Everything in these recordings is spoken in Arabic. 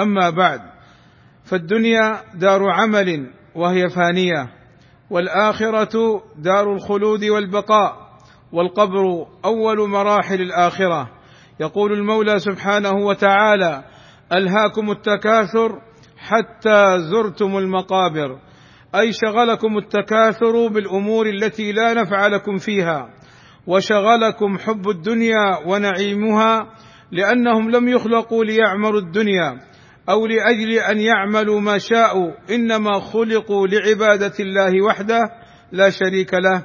أما بعد فالدنيا دار عمل وهي فانية والآخرة دار الخلود والبقاء والقبر أول مراحل الآخرة. يقول المولى سبحانه وتعالى ألهاكم التكاثر حتى زرتم المقابر. أي شغلكم التكاثر بالأمور التي لا نفع لكم فيها وشغلكم حب الدنيا ونعيمها لأنهم لم يخلقوا ليعمروا الدنيا. أو لأجل أن يعملوا ما شاءوا إنما خلقوا لعبادة الله وحده لا شريك له.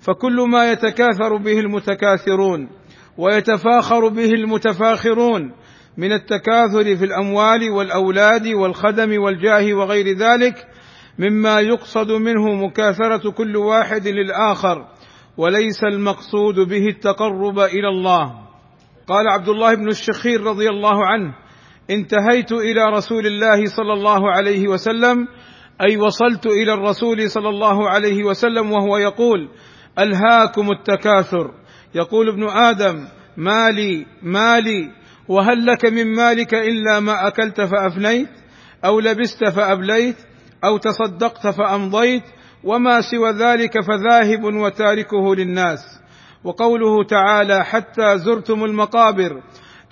فكل ما يتكاثر به المتكاثرون ويتفاخر به المتفاخرون من التكاثر في الأموال والأولاد والخدم والجاه وغير ذلك مما يقصد منه مكاثرة كل واحد للآخر وليس المقصود به التقرب إلى الله. قال عبد الله بن الشخير رضي الله عنه انتهيت إلى رسول الله صلى الله عليه وسلم أي وصلت إلى الرسول صلى الله عليه وسلم وهو يقول ألهاكم التكاثر. يقول ابن آدم مالي مالي وهل لك من مالك إلا ما أكلت فأفنيت أو لبست فأبليت أو تصدقت فأمضيت وما سوى ذلك فذاهب وتاركه للناس. وقوله تعالى حتى زرتم المقابر.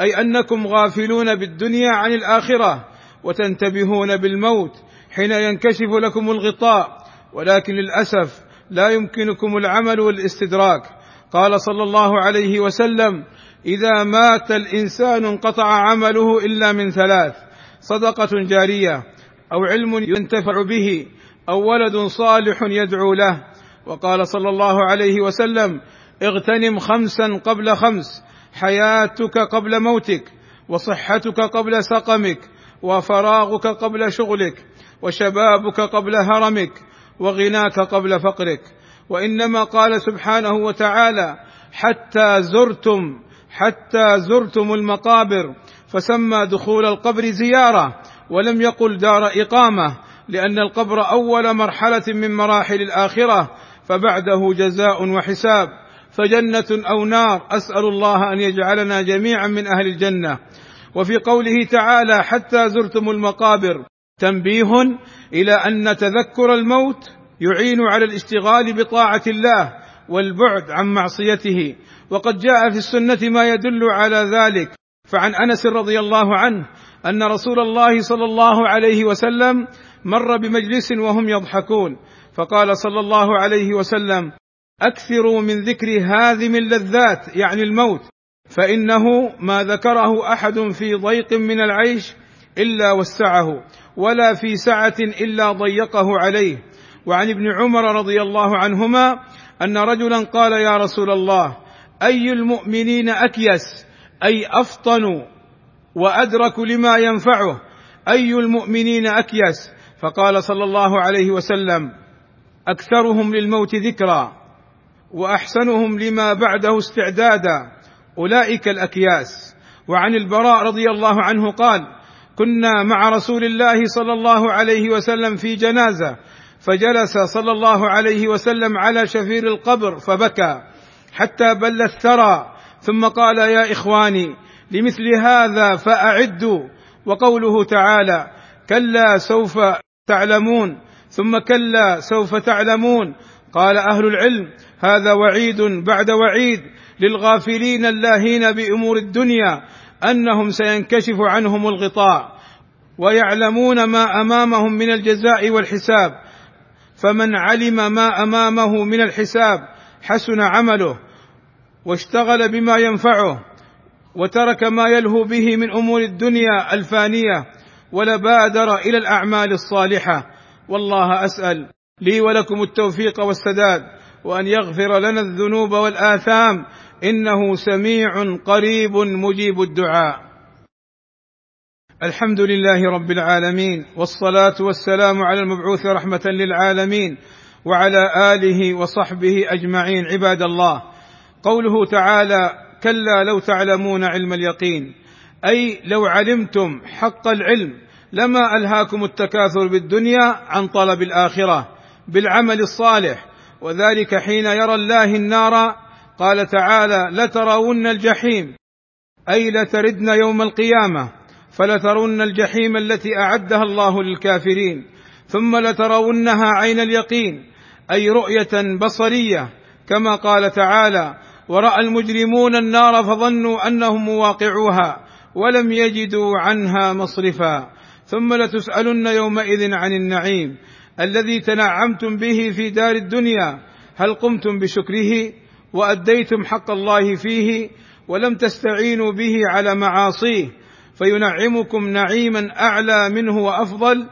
أي أنكم غافلون بالدنيا عن الآخرة وتنتبهون بالموت حين ينكشف لكم الغطاء ولكن للأسف لا يمكنكم العمل والاستدراك. قال صلى الله عليه وسلم إذا مات الإنسان انقطع عمله إلا من ثلاث صدقة جارية أو علم ينتفع به أو ولد صالح يدعو له. وقال صلى الله عليه وسلم اغتنم خمسا قبل خمس حياتك قبل موتك وصحتك قبل سقمك وفراغك قبل شغلك وشبابك قبل هرمك وغناك قبل فقرك. وإنما قال سبحانه وتعالى حتى زرتم حتى زرتم المقابر فسمى دخول القبر زيارة ولم يقل دار إقامة لأن القبر أول مرحلة من مراحل الآخرة فبعده جزاء وحساب. فجنة أو نار أسأل الله أن يجعلنا جميعا من أهل الجنة. وفي قوله تعالى حتى زرتم المقابر. تنبيه إلى أن تذكر الموت يعين على الاشتغال بطاعة الله والبعد عن معصيته. وقد جاء في السنة ما يدل على ذلك. فعن أنس رضي الله عنه أن رسول الله صلى الله عليه وسلم مر بمجلس وهم يضحكون. فقال صلى الله عليه وسلم أكثروا من ذكر هذم اللذات يعني الموت. فإنه ما ذكره أحد في ضيق من العيش إلا وسعه ولا في سعة إلا ضيقه عليه. وعن ابن عمر رضي الله عنهما أن رجلا قال يا رسول الله أي المؤمنين أكيس؟ أي أفطن وأدرك لما ينفعه؟ أي المؤمنين أكيس؟ فقال صلى الله عليه وسلم أكثرهم للموت ذكرى وأحسنهم لما بعده استعدادا. أولئك الأكياس. وعن البراء رضي الله عنه قال كنا مع رسول الله صلى الله عليه وسلم في جنازة فجلس صلى الله عليه وسلم على شفير القبر فبكى حتى بل الثرى. ثم قال يا إخواني لمثل هذا فاعدوا وقوله تعالى كلا سوف تعلمون ثم كلا سوف تعلمون قال أهل العلم هذا وعيد بعد وعيد للغافلين اللاهين بأمور الدنيا أنهم سينكشف عنهم الغطاء ويعلمون ما أمامهم من الجزاء والحساب فمن علم ما أمامه من الحساب حسن عمله واشتغل بما ينفعه وترك ما يلهو به من أمور الدنيا الفانية ولبادر إلى الأعمال الصالحة والله أسأل لي ولكم التوفيق والسداد وأن يغفر لنا الذنوب والآثام إنه سميع قريب مجيب الدعاء. الحمد لله رب العالمين والصلاة والسلام على المبعوث رحمة للعالمين وعلى آله وصحبه أجمعين عباد الله. قوله تعالى كلا لو تعلمون علم اليقين أي لو علمتم حق العلم لما ألهاكم التكاثر بالدنيا عن طلب الآخرة بالعمل الصالح. وذلك حين يرى الله النار قال تعالى لترون الجحيم أي لتردن يوم القيامة فلترون الجحيم التي أعدها الله للكافرين ثم لترونها عين اليقين أي رؤية بصرية كما قال تعالى ورأى المجرمون النار فظنوا أنهم مواقعوها ولم يجدوا عنها مصرفا ثم لتسألن يومئذ عن النعيم الذي تنعمتم به في دار الدنيا هل قمتم بشكره؟ وأديتم حق الله فيه ولم تستعينوا به على معاصيه فينعمكم نعيما أعلى منه وأفضل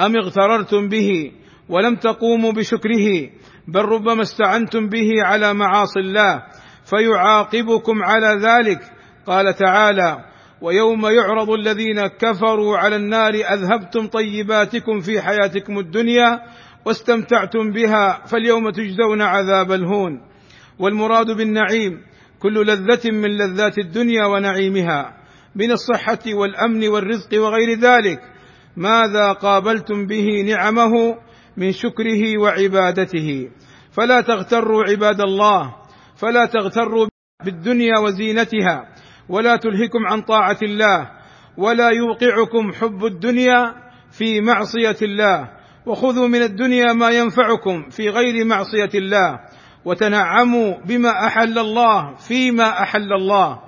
أم اغتررتم به ولم تقوموا بشكره بل ربما استعنتم به على معاصي الله فيعاقبكم على ذلك؟ قال تعالى ويوم يعرض الذين كفروا على النار أذهبتم طيباتكم في حياتكم الدنيا واستمتعتم بها فاليوم تجزون عذاب الهون. والمراد بالنعيم كل لذة من لذات الدنيا ونعيمها من الصحة والأمن والرزق وغير ذلك. ماذا قابلتم به نعمه من شكره وعبادته؟ فلا تغتروا عباد الله فلا تغتروا بالدنيا وزينتها. ولا تلهكم عن طاعة الله ولا يوقعكم حب الدنيا في معصية الله وخذوا من الدنيا ما ينفعكم في غير معصية الله وتنعموا بما أحل الله فيما أحل الله.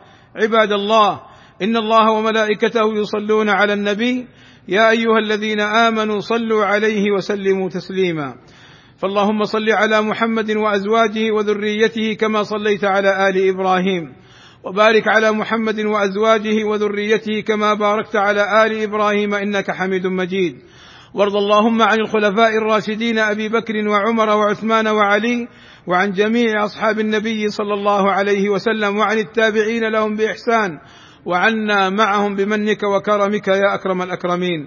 عباد الله إن الله وملائكته يصلون على النبي يا أيها الذين آمنوا صلوا عليه وسلموا تسليما. فاللهم صل على محمد وأزواجه وذريته كما صليت على آل إبراهيم. وبارك على محمد وأزواجه وذريته كما باركت على آل إبراهيم إنك حميد مجيد. وارض اللهم عن الخلفاء الراشدين أبي بكر وعمر وعثمان وعلي وعن جميع أصحاب النبي صلى الله عليه وسلم وعن التابعين لهم بإحسان وعنا معهم بمنك وكرمك يا أكرم الأكرمين.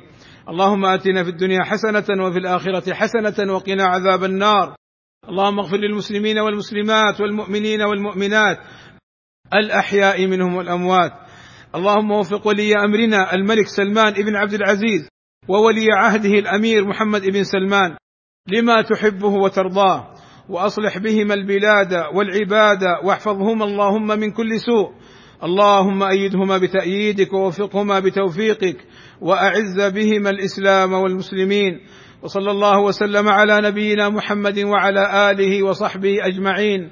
اللهم آتنا في الدنيا حسنة وفي الآخرة حسنة وقنا عذاب النار. اللهم اغفر للمسلمين والمسلمات والمؤمنين والمؤمنات الأحياء منهم والأموات. اللهم وفق ولي أمرنا الملك سلمان بن عبد العزيز وولي عهده الأمير محمد بن سلمان لما تحبه وترضاه وأصلح بهما البلاد والعباد واحفظهما اللهم من كل سوء. اللهم أيدهما بتأييدك ووفقهما بتوفيقك وأعز بهما الإسلام والمسلمين. وصلى الله وسلم على نبينا محمد وعلى آله وصحبه أجمعين.